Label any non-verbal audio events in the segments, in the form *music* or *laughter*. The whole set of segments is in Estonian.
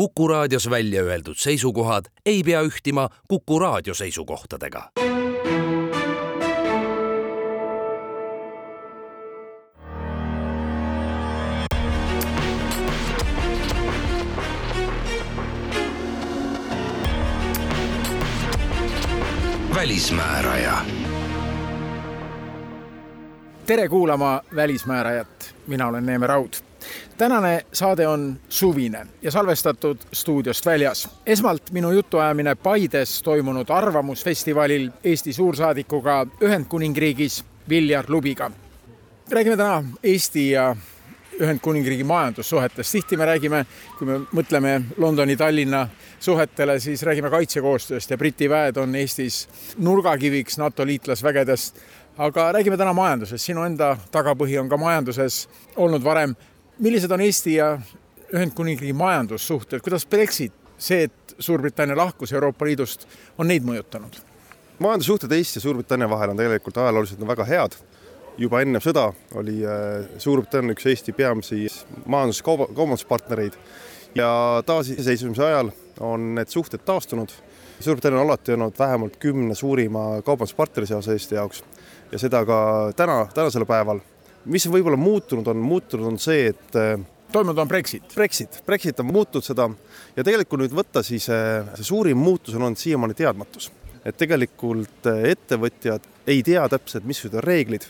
Kuku raadios välja öeldud seisukohad ei pea ühtima Kuku raadio seisukohtadega. välismääraja tere kuulama Välismäärajat, mina olen Neeme Raud. Tänane saade on suvine ja salvestatud stuudiost väljas. esmalt minu jutuajamine Paides toimunud Arvamusfestivalil Eesti suursaadikuga Ühendkuningriigis Viljar Lubiga. räägime täna Eesti ja Ühendkuningriigi majandussuhetest. tihti me räägime, kui me mõtleme Londoni, Tallinna suhetele, siis räägime kaitsekoostööst ja Briti väed on Eestis nurgakiviks NATO liitlasvägedes aga räägime täna majandusest, sinu enda tagapõhi on ka majanduses olnud varem. Millised on Eesti ja Ühendkuningriigi majandussuhted, kuidas Brexit, see, et Suurbritannia lahkus Euroopa Liidust, on neid mõjutanud? majandussuhted Eesti ja Suurbritannia vahel on tegelikult ajalooliselt väga head. juba enne sõda oli äh, Suurbritannia üks Eesti peamisi majandus-kaubanduspartnereid ja taasiseseisvumise ajal on need suhted taastunud. Suurbritannia on alati olnud vähemalt kümne suurima kaubanduspartneri seas Eesti jaoks ja seda ka täna, tänasel päeval. Mis võib-olla muutunud on, muutunud on see, et äh, toimunud on Brexit. Brexit, Brexit on muutnud seda ja tegelikult nüüd võtta, siis äh, see suurim muutus on olnud siiamaani teadmatus. et tegelikult äh, ettevõtjad ei tea täpselt, missugused on reeglid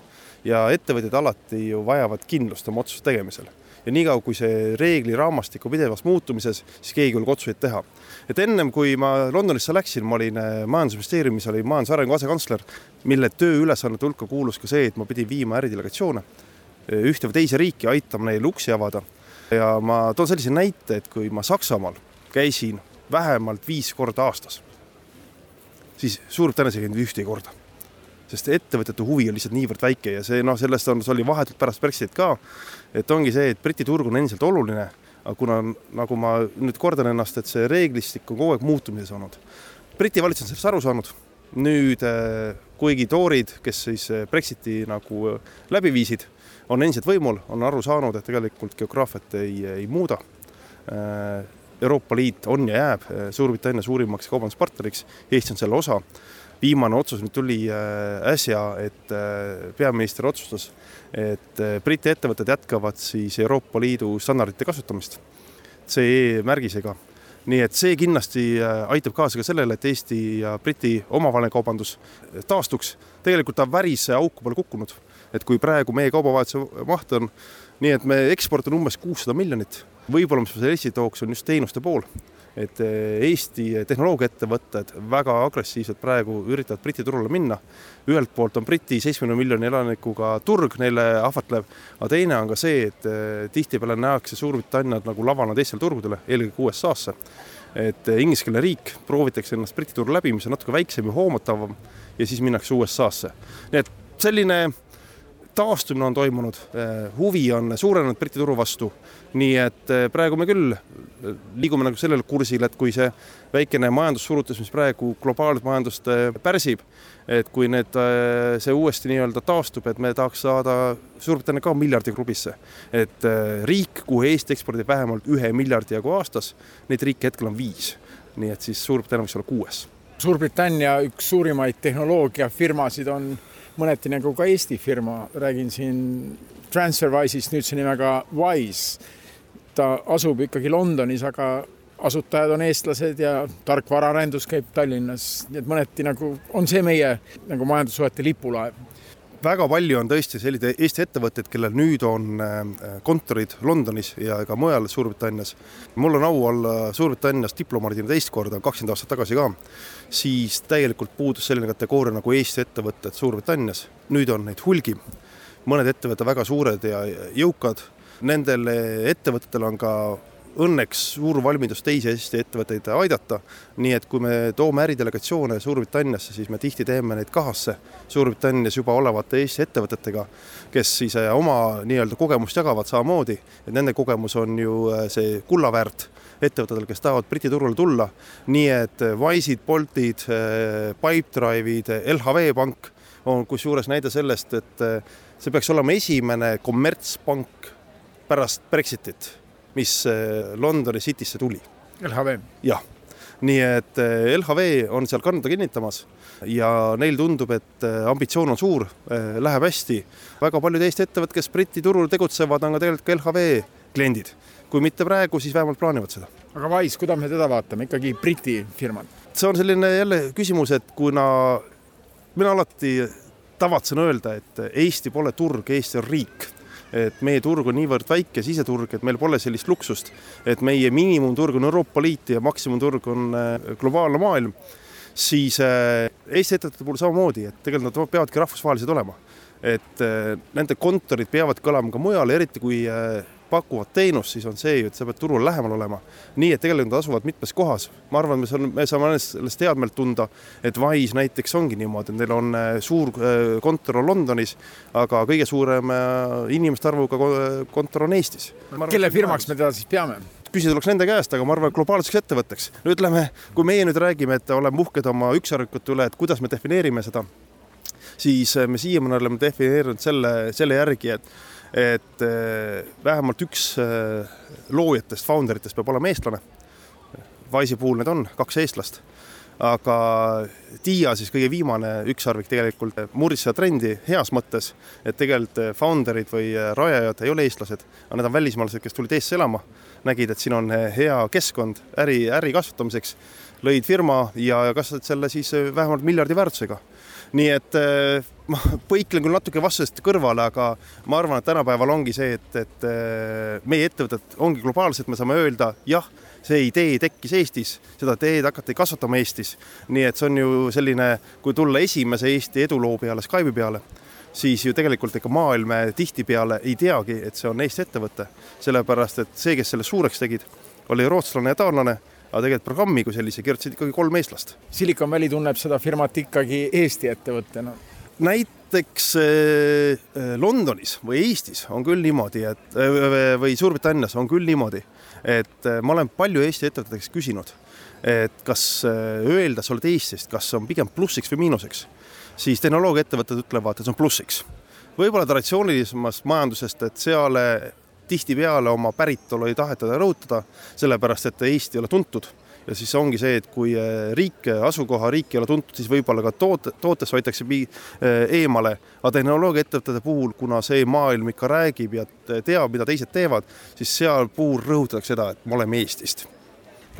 ja ettevõtjad alati ju vajavad kindlust oma otsuste tegemisel ja niikaua, kui see reegliraamistik on pidevas muutumises, siis keegi ei julge otsuseid teha. et ennem kui ma Londonisse läksin, ma olin äh, majandusministeeriumis, oli majandusarengu asekantsler, mille tööülesannete hulka kuulus ka see, et ma pidin viima äridelegatsioone äh, ühte või teise riiki, aitama neil uksi avada. ja ma toon sellise näite, et kui ma Saksamaal käisin vähemalt viis korda aastas, siis ei käinud ühtegi korda sest ettevõtete huvi on lihtsalt niivõrd väike ja see noh, sellest on, see oli vahetult pärast Brexitit ka, et ongi see, et Briti turg on endiselt oluline, aga kuna nagu ma nüüd kordan ennast, et see reeglistik on kogu aeg muutumises olnud. Briti valitsus on sellest aru saanud, nüüd äh, kuigi toorid, kes siis äh, Brexiti nagu äh, läbi viisid, on endiselt võimul, on aru saanud, et tegelikult geograafiat ei, ei muuda. Euroopa Liit on ja jääb Suurbritannia suurimaks kaubanduspartneriks, Eesti on selle osa viimane otsus nüüd tuli äh, äsja, et äh, peaminister otsustas, et äh, Briti ettevõtted jätkavad siis Euroopa Liidu standardite kasutamist CE märgisega. nii et see kindlasti aitab kaasa ka sellele, et Eesti ja Briti omavaheline kaubandus taastuks. tegelikult ta värise auku pole kukkunud, et kui praegu meie kaubavahetuse maht on nii, et me eksport on umbes kuussada miljonit, võib-olla mis selle Eesti tooks, on just teenuste pool et eh, Eesti tehnoloogiaettevõtted väga agressiivselt praegu üritavad Briti turule minna. ühelt poolt on Briti seitsmekümne miljoni elanikuga turg neile ahvatlev, aga teine on ka see, et eh, tihtipeale nähakse Suurbritanniat nagu lavana teistele turgudele, eelkõige USA-sse. et eh, ingliskeelne riik, proovitakse ennast Briti turul läbi, mis on natuke väiksem ja hoomatavam ja siis minnakse USA-sse. nii et selline taastumine on toimunud, huvi on suurenenud Briti turu vastu. nii et eh, praegu me küll eh, liigume nagu sellel kursil, et kui see väikene majandussurutis, mis praegu globaalset majandust pärsib, et kui need, see uuesti nii-öelda taastub, et me tahaks saada Suurbritannia ka miljardi klubisse. et riik, kuhu Eesti ekspordib vähemalt ühe miljardi jagu aastas, neid riike hetkel on viis. nii et siis Suurbritannia võiks olla kuues. Suurbritannia üks suurimaid tehnoloogiafirmasid on mõneti nagu ka Eesti firma, räägin siin Transferwise'ist nüüdse nimega Wise. ta asub ikkagi Londonis, aga asutajad on eestlased ja tarkvaraarendus käib Tallinnas, nii et mõneti nagu on see meie nagu majandussuhete lipulaev väga palju on tõesti selliseid Eesti ettevõtteid, kellel nüüd on äh, kontorid Londonis ja ka mujal Suurbritannias. mul on au olla Suurbritannias diplomaadina teist korda, kakskümmend aastat tagasi ka, siis täielikult puudus selline kategooria nagu Eesti ettevõtted Suurbritannias. nüüd on neid hulgi. mõned ettevõtted väga suured ja jõukad, nendel ettevõtetel on ka õnneks suur valmidus teisi Eesti ettevõtteid aidata. nii et kui me toome äridelegatsioone Suurbritanniasse, siis me tihti teeme neid kahasse Suurbritannias juba olevate Eesti ettevõtetega, kes siis äh, oma nii-öelda kogemust jagavad samamoodi, et nende kogemus on ju äh, see kulla väärt ettevõtetel, kes tahavad Briti turule tulla. nii et äh, Wise'id, Boltid, Pipedrive'id, LHV Pank on kusjuures näide sellest, et see peaks olema esimene kommertspank pärast Brexitit mis äh, Londoni Citysse tuli. LHV. jah, nii et LHV on seal kanda kinnitamas ja neil tundub, et ambitsioon on suur, läheb hästi. väga paljud Eesti ettevõtted, kes Briti turul tegutsevad, on ka tegelikult ka LHV kliendid. kui mitte praegu, siis vähemalt plaanivad seda. aga Wise, kuidas me teda vaatame, ikkagi Briti firmad? see on selline jälle küsimus, et kuna mina alati tavatsen öelda, et Eesti pole turg, Eesti on riik et meie turg on niivõrd väike siseturg, et meil pole sellist luksust, et meie miinimumturg on Euroopa Liit ja maksimumturg on äh, globaalne maailm, siis äh, Eesti ettevõtete puhul samamoodi, et tegelikult nad peavadki rahvusvahelised olema. et äh, nende kontorid peavadki olema ka mujal, eriti kui pakuvad teenust, siis on see ju, et sa pead turul lähemal olema. nii et tegelikult nad asuvad mitmes kohas. ma arvan, me saame, me saame sellest headmeelt tunda, et Wise näiteks ongi niimoodi, et neil on äh, suur äh, kontor on Londonis, aga kõige suurem äh, inimeste arvuga kontor on Eestis. kelle firmaks me teda siis peame? küsida tuleks nende käest, aga ma arvan, globaalseks ettevõtteks. no ütleme, kui meie nüüd räägime, et oleme uhked oma ükssarvikute üle, et kuidas me defineerime seda, siis me siiamaani oleme defineerinud selle, selle järgi, et et eh, vähemalt üks eh, loojatest, founder itest peab olema eestlane. Wise'i puhul need on kaks eestlast, aga Dia siis kõige viimane ükssarvik tegelikult murdis seda trendi heas mõttes, et tegelikult founder'id või rajajad ei ole eestlased, aga need on välismaalased, kes tulid Eestisse elama, nägid, et siin on hea keskkond äri, äri kasvatamiseks, lõid firma ja kasvatasid selle siis vähemalt miljardi väärtusega nii et eh, *laughs* ma põiklen küll natuke vastusest kõrvale, aga ma arvan, et tänapäeval ongi see, et, et eh, meie ettevõtted ongi globaalsed, me saame öelda jah, see idee tekkis Eestis, seda ideed hakati kasvatama Eestis. nii et see on ju selline, kui tulla esimese Eesti eduloo peale Skype'i peale, siis ju tegelikult ega maailm tihtipeale ei teagi, et see on Eesti ettevõte, sellepärast et see, kes selle suureks tegid, oli rootslane ja taanlane aga tegelikult programmi kui sellise kirjutasid ikkagi kolm eestlast. Silicon Valley tunneb seda firmat ikkagi Eesti ettevõttena? näiteks äh, äh, Londonis või Eestis on küll niimoodi, et äh, või Suurbritannias on küll niimoodi, et ma olen palju Eesti ettevõtete käest küsinud, et kas öelda, sa oled Eestist, kas on pigem plussiks või miinuseks, siis tehnoloogiaettevõtted ütlevad, et see on plussiks võib-olla traditsioonilisemast majandusest, et seal tihtipeale oma päritolu ei taheta rõhutada, sellepärast et Eesti ei ole tuntud. Ja siis ongi see, et kui eh, riik, asukoha riik ei ole tuntud, siis võib-olla ka toote, tootest hoitakse eh, eemale, aga tehnoloogiaettevõtete puhul, kuna see maailm ikka räägib ja teab, mida teised teevad, siis seal puhul rõhutatakse seda, et me oleme Eestist.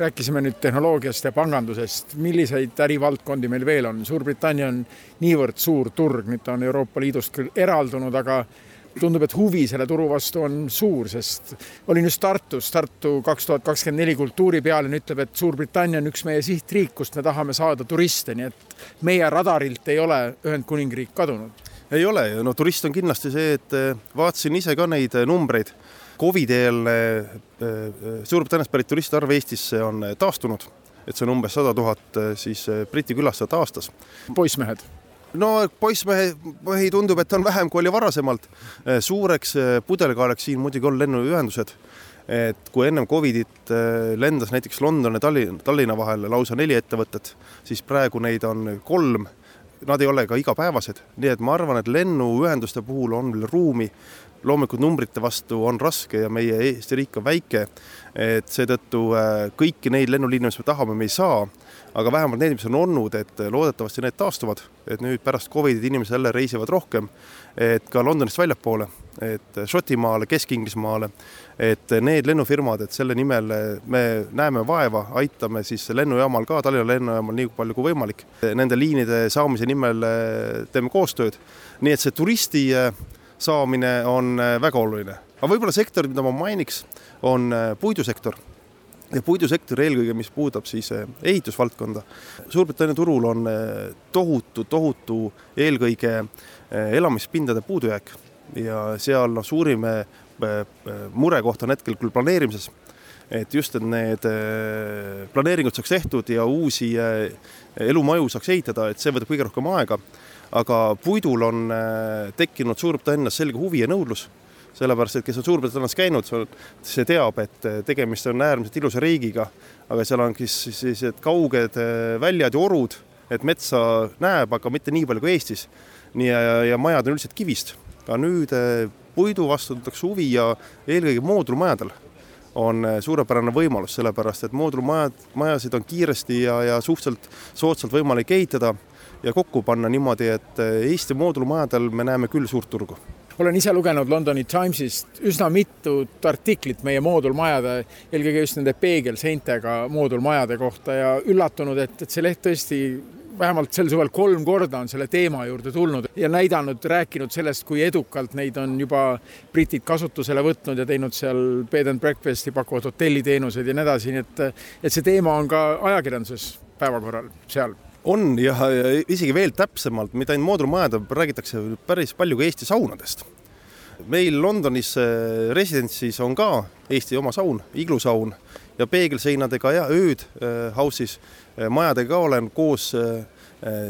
Rääkisime nüüd tehnoloogiast ja pangandusest, milliseid ärivaldkondi meil veel on? Suurbritannia on niivõrd suur turg, nüüd ta on Euroopa Liidust küll eraldunud, aga tundub, et huvi selle turu vastu on suur, sest olin just Tartus, Tartu kaks tuhat kakskümmend neli kultuuripealinn ütleb, et Suurbritannia on üks meie sihtriik, kust me tahame saada turiste, nii et meie radarilt ei ole Ühendkuningriik kadunud. ei ole ju, no turist on kindlasti see, et eh, vaatasin ise ka neid eh, numbreid. Covidi eel eh, Suurbritanniast pärit turistide arv Eestisse on taastunud, et see on umbes sada tuhat siis Briti külastajat aastas. poissmehed no poissmehe, mehi tundub, et on vähem, kui oli varasemalt. Eh, suureks eh, pudelikaelaks siin muidugi on lennuühendused. et kui ennem Covidit eh, lendas näiteks London ja Tallinna, Tallinna vahel lausa neli ettevõtet, siis praegu neid on kolm. Nad ei ole ka igapäevased, nii et ma arvan, et lennuühenduste puhul on veel ruumi loomulikult numbrite vastu on raske ja meie Eesti riik on väike, et seetõttu kõiki neid lennuliine, mis me tahame, me ei saa aga vähemalt need, mis on olnud, et loodetavasti need taastuvad, et nüüd pärast Covidit inimesed jälle reisivad rohkem, et ka Londonist väljapoole, et Šotimaale, Kesk-Inglismaale, et need lennufirmad, et selle nimel me näeme vaeva, aitame siis lennujaamal ka, Tallinna lennujaamal nii palju kui võimalik, nende liinide saamise nimel teeme koostööd. nii et see turisti saamine on väga oluline, aga võib-olla sektorid, mida ma mainiks, on puidusektor ja puidusektor eelkõige, mis puudutab siis eh, ehitusvaldkonda. Suurbritannia turul on eh, tohutu, tohutu eelkõige eh, elamispindade puudujääk ja seal noh, suurim murekoht on hetkel küll planeerimises, et just, et need planeeringud saaks tehtud ja uusi elumaju saaks ehitada, et see võtab kõige rohkem aega. aga puidul on tekkinud Suurbritannias selge huvi ja nõudlus sellepärast et kes on Suurbritannias käinud, see teab, et tegemist on äärmiselt ilusa riigiga, aga seal on siis sellised kauged äh, väljad ja orud, et metsa näeb, aga mitte nii palju kui Eestis. nii ja, ja majad on üldiselt kivist, aga nüüd äh, puidu vastu tuntakse huvi ja eelkõige moodulmajadel on suurepärane võimalus, sellepärast et moodulmajad, majasid on kiiresti ja, ja suhteliselt soodsalt võimalik ehitada ja kokku panna niimoodi, et Eesti moodulmajadel me näeme küll suurt turgu olen ise lugenud Londoni Timesist üsna mitut artiklit meie moodulmajade, eelkõige just nende peegelseintega moodulmajade kohta ja üllatunud, et, et see leht tõesti vähemalt sel suvel kolm korda on selle teema juurde tulnud ja näidanud, rääkinud sellest, kui edukalt neid on juba britid kasutusele võtnud ja teinud seal bed and breakfast'i, pakuvad hotelliteenuseid ja nii edasi, nii et, et see teema on ka ajakirjanduses päevakorral seal on ja, ja isegi veel täpsemalt, mitte ainult moodulmajade, räägitakse päris palju ka Eesti saunadest. meil Londonis äh, residentsis on ka Eesti oma saun, iglusaun ja peegelseinadega ja ööd äh, house'is äh, majadega olen koos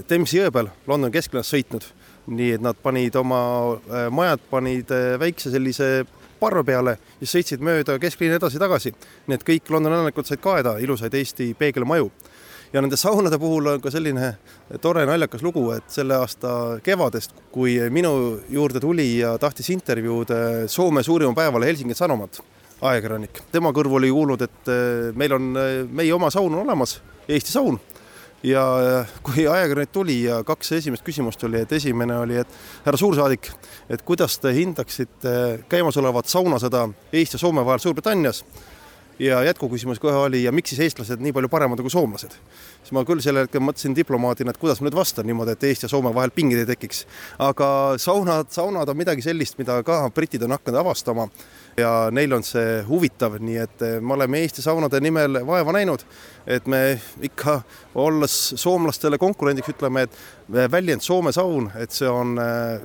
Temsi jõe peal Londoni kesklinnas sõitnud. nii et nad panid oma majad, panid väikse sellise parve peale ja sõitsid mööda kesklinna edasi-tagasi. nii et kõik Londoni elanikud said kaeda ilusaid Eesti peegelmaju ja nende saunade puhul on ka selline tore naljakas lugu, et selle aasta kevadest, kui minu juurde tuli ja tahtis intervjuud eh, Soome suurima päevalehe Helsingin Sanomat, ajakirjanik, tema kõrvu oli kuulnud, et eh, meil on, eh, meie oma saun on olemas, Eesti saun. Ja kui ajakirjanik tuli ja kaks esimest küsimust oli, et esimene oli, et härra suursaadik, et kuidas te hindaksite käimasolevat saunasõda Eesti ja Soome vahel Suurbritannias ja jätkuküsimus kohe oli ja miks siis eestlased nii palju paremad kui soomlased? siis ma küll sel hetkel mõtlesin diplomaadina, et kuidas ma nüüd vastan niimoodi, et Eesti ja Soome vahel pingeid ei tekiks. aga saunad, saunad on midagi sellist, mida ka britid on hakanud avastama ja neil on see huvitav, nii et me oleme Eesti saunade nimel vaeva näinud, et me ikka, olles soomlastele konkurendiks, ütleme, et väljend Soome saun, et see on,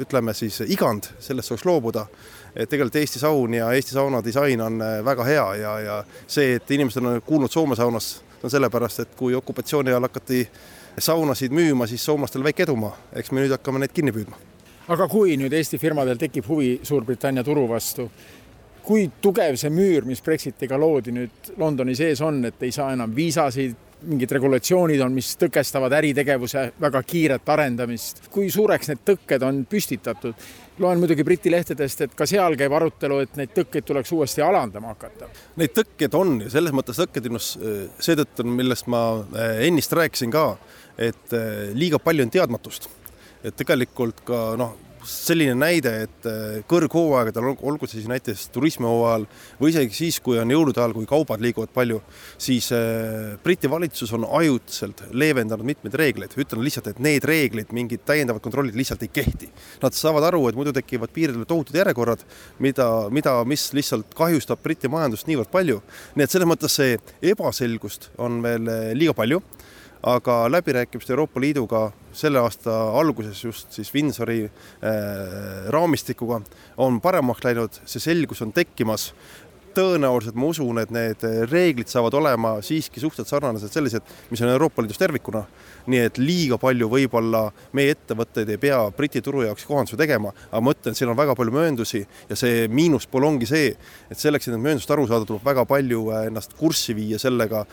ütleme siis igand, sellest võiks loobuda et tegelikult Eesti saun ja Eesti sauna disain on äh, väga hea ja, ja see, et inimesed on kuulnud Soome saunast, on sellepärast, et kui okupatsiooni ajal hakati saunasid müüma, siis soomlastel väike edumaa, eks me nüüd hakkame neid kinni püüdma. aga kui nüüd Eesti firmadel tekib huvi Suurbritannia turu vastu, kui tugev see müür, mis Brexitiga loodi nüüd Londoni sees on, et ei saa enam viisasid, mingid regulatsioonid on, mis tõkestavad äritegevuse väga kiiret arendamist. kui suureks need tõkked on püstitatud? loen muidugi Briti lehtedest, et ka seal käib arutelu, et neid tõkkeid tuleks uuesti alandama hakata. Neid tõkkeid on ja selles mõttes äh, seetõttu, millest ma äh, ennist rääkisin ka, et äh, liiga palju on teadmatust. et tegelikult ka noh, selline näide, et äh, kõrghooaegadel, olgu see siis näiteks turismihooajal või isegi siis, kui on jõulude ajal, kui kaubad liiguvad palju, siis äh, Briti valitsus on ajutiselt leevendanud mitmeid reegleid, ütlen lihtsalt, et need reeglid, mingid täiendavad kontrollid lihtsalt ei kehti. Nad saavad aru, et muidu tekivad piiridel tohutud järjekorrad, mida, mida, mis lihtsalt kahjustab Briti majandust niivõrd palju. nii et selles mõttes see ebaselgust on veel äh, liiga palju aga läbirääkimised Euroopa Liiduga selle aasta alguses just siis Windsori äh, raamistikuga on paremaks läinud, see selgus on tekkimas. tõenäoliselt ma usun, et need reeglid saavad olema siiski suhteliselt sarnased sellised, mis on Euroopa Liidus tervikuna. nii et liiga palju võib-olla meie ettevõtteid ei pea Briti turu jaoks kohandusi tegema, aga ma ütlen, siin on väga palju mööndusi ja see miinuspool ongi see, et selleks, et need mööndused aru saada, tuleb väga palju äh, ennast kurssi viia sellega,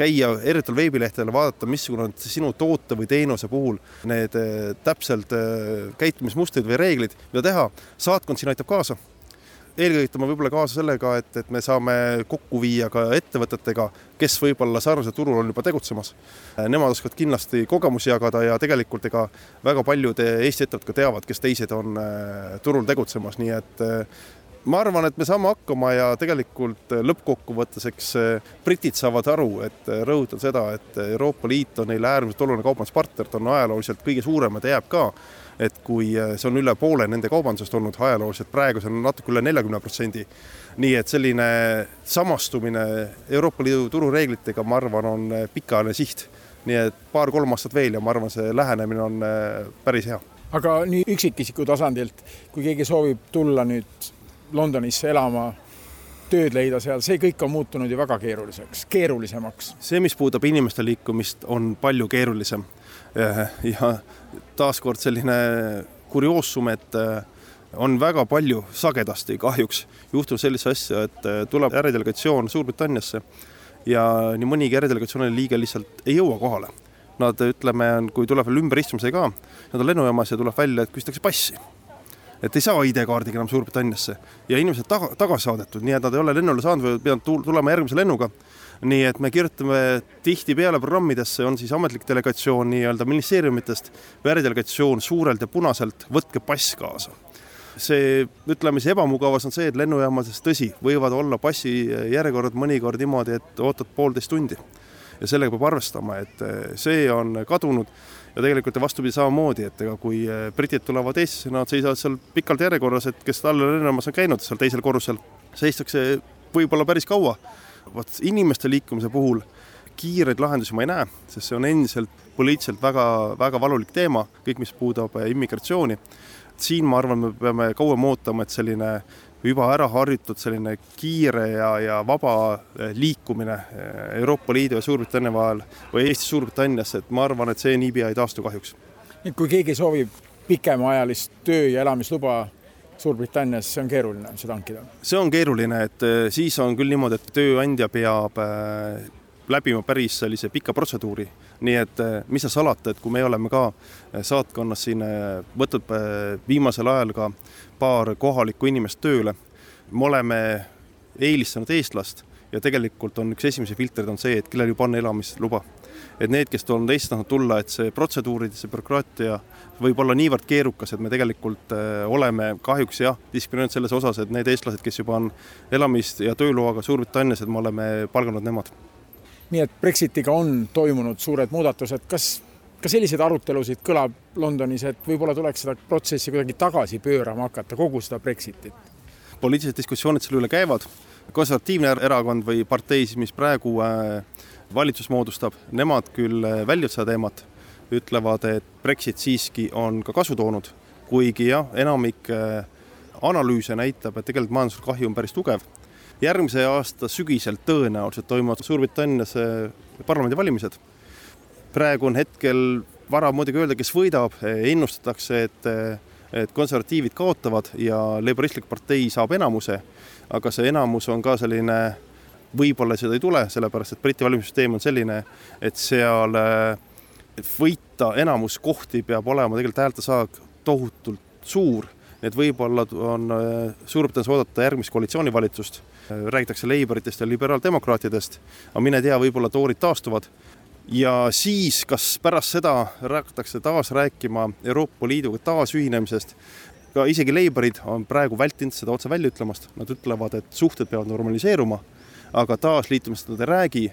käia erinevatel veebilehtedel, vaadata, missugune on sinu toote või teenuse puhul need eh, täpselt eh, käitumismustrid või reeglid, mida teha. saatkond siin aitab kaasa. eelkõige aitame võib-olla kaasa sellega, et, et me saame kokku viia ka ettevõtetega, kes võib-olla sarnasel turul on juba tegutsemas. Eh, nemad oskavad kindlasti kogemusi jagada ja tegelikult ega väga paljud Eesti ettevõtted ka teavad, kes teised on turul tegutsemas, nii et ma arvan, et me saame hakkama ja tegelikult lõppkokkuvõttes, eks eh, britid saavad aru, et eh, rõhutan seda, et Euroopa Liit on neile äärmiselt oluline kaubanduspartner, ta on ajalooliselt kõige suurem ja ta jääb ka. et kui eh, see on üle poole nende kaubandusest olnud ajalooliselt, praegu see on natuke üle neljakümne protsendi. nii et selline samastumine Euroopa Liidu turureeglitega, ma arvan, on pikaajaline siht. nii et paar-kolm aastat veel ja ma arvan, see lähenemine on päris hea. aga nii üksikisiku tasandilt, kui keegi soovib tulla nüüd Londonisse elama, tööd leida seal, see kõik on muutunud ju väga keeruliseks, keerulisemaks. see, mis puudutab inimeste liikumist, on palju keerulisem. ja taaskord selline kurioosum, et äh, on väga palju, sagedasti kahjuks juhtub sellist asja, et äh, tuleb äridelegatsioon Suurbritanniasse ja nii mõnigi äridelegatsiooni liige lihtsalt ei jõua kohale. Nad ütleme, kui tuleb veel ümberistumise ka, nad on lennujaamas ja tuleb välja, et küsitakse passi et ei saa ID-kaardiga enam Suurbritanniasse ja inimesed taga, tagasi saadetud, nii et nad ei ole lennule saanud või pidanud tulema järgmise lennuga. nii et me kirjutame tihtipeale programmidesse, on siis ametlik delegatsioon nii-öelda ministeeriumitest või äridelegatsioon suurelt ja punaselt, võtke pass kaasa see, ütleme siis ebamugavus on see, et lennujaamades, tõsi, võivad olla passijärjekorrad mõnikord niimoodi, et ootad poolteist tundi. ja sellega peab arvestama, et see on kadunud ja tegelikult vastupidi samamoodi, et ega kui eh, britid tulevad Eestisse, nad seisavad seal pikalt järjekorras, et kes Tallinna lennujaamas on käinud seal teisel korrusel, seistakse võib-olla päris kaua. vot inimeste liikumise puhul kiireid lahendusi ma ei näe, sest see on endiselt poliitiliselt väga, väga valulik teema, kõik, mis puudub eh, immigratsiooni. siin ma arvan, me peame kauem ootama, et selline juba ära harjutud selline kiire ja, ja vaba eh, liikumine eh, Euroopa Liidu ja Suurbritannia vahel või Eestist Suurbritanniasse, et ma arvan, et see niipea ei taastu kahjuks. nüüd, kui keegi soovib pikemaajalist töö- ja elamisluba Suurbritannias, see on keeruline seda hankida? see on keeruline, et eh, siis on küll niimoodi, et tööandja peab läbima päris sellise pika protseduuri. nii et mis seal salata, et kui me oleme ka saatkonnas siin võtnud viimasel ajal ka paar kohalikku inimest tööle. me oleme eelistanud eestlast ja tegelikult on üks esimesi filtreid on see, et kellel juba on elamisluba. et need, kes on Eestist tahtnud tulla, et see protseduurid, see bürokraatia võib olla niivõrd keerukas, et me tegelikult oleme kahjuks jah, diskrimineerinud selles osas, et need eestlased, kes juba on elamis- ja tööloaga Suurbritannias, et me oleme palganud nemad. Nii et Brexitiga on toimunud suured muudatused, kas ka selliseid arutelusid kõlab Londonis, et võib-olla tuleks seda protsessi kuidagi tagasi pöörama hakata, kogu seda Brexitit? poliitilised diskussioonid selle üle käivad, konservatiivne erakond või partei siis, mis praegu äh, valitsus moodustab, nemad küll äh, väljuvad seda teemat, ütlevad, et Brexit siiski on ka kasu toonud, kuigi jah, enamik äh, analüüse näitab, et tegelikult majanduslik kahju on päris tugev. Järgmise aasta sügisel tõenäoliselt toimuvad Suurbritannias parlamendivalimised. Praegu on hetkel vara muidugi öelda, kes võidab, ennustatakse, et et konservatiivid kaotavad ja Laboristlik partei saab enamuse, aga see enamus on ka selline, võib-olla seda ei tule, sellepärast et Briti valimissüsteem on selline, et seal võita enamus kohti peab olema tegelikult häältesaag tohutult suur, et võib-olla on Suurbritannias oodata järgmist koalitsioonivalitsust, räägitakse Labouritest ja liberaaldemokraatidest, aga mine tea, võib-olla toorid taastuvad. Ja siis, kas pärast seda hakatakse taas rääkima Euroopa Liiduga taasühinemisest, ka isegi Labourid on praegu vältinud seda otse välja ütlemast, nad ütlevad, et suhted peavad normaliseeruma, aga taasliitumist nad ei räägi.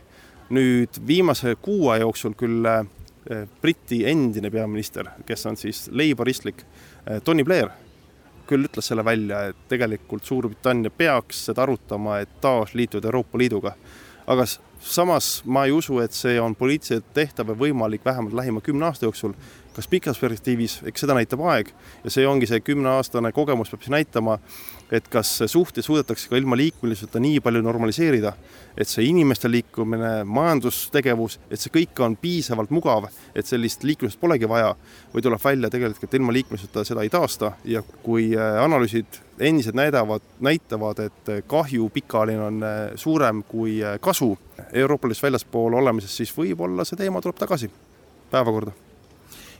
nüüd viimase kuu aja jooksul küll eh, Briti endine peaminister, kes on siis leiboristlik, Tony Blair, küll ütles selle välja, et tegelikult Suurbritannia peaks seda arutama, et taas liituda Euroopa Liiduga. aga samas ma ei usu, et see on poliitiliselt tehtav ja võimalik vähemalt lähima kümne aasta jooksul. Kas pikas perspektiivis, eks seda näitab aeg ja see ongi see kümneaastane kogemus peab siis näitama, et kas suhteid suudetakse ka ilma liikumiseta nii palju normaliseerida, et see inimeste liikumine, majandustegevus, et see kõik on piisavalt mugav, et sellist liikumist polegi vaja või tuleb välja tegelikult, et ilma liikumiseta seda ei taasta ja kui äh, analüüsid endiselt näidavad, näitavad, et kahju pikaajaline on äh, suurem kui äh, kasu Euroopa Liidust väljaspool olemisest, siis võib-olla see teema tuleb tagasi päevakorda.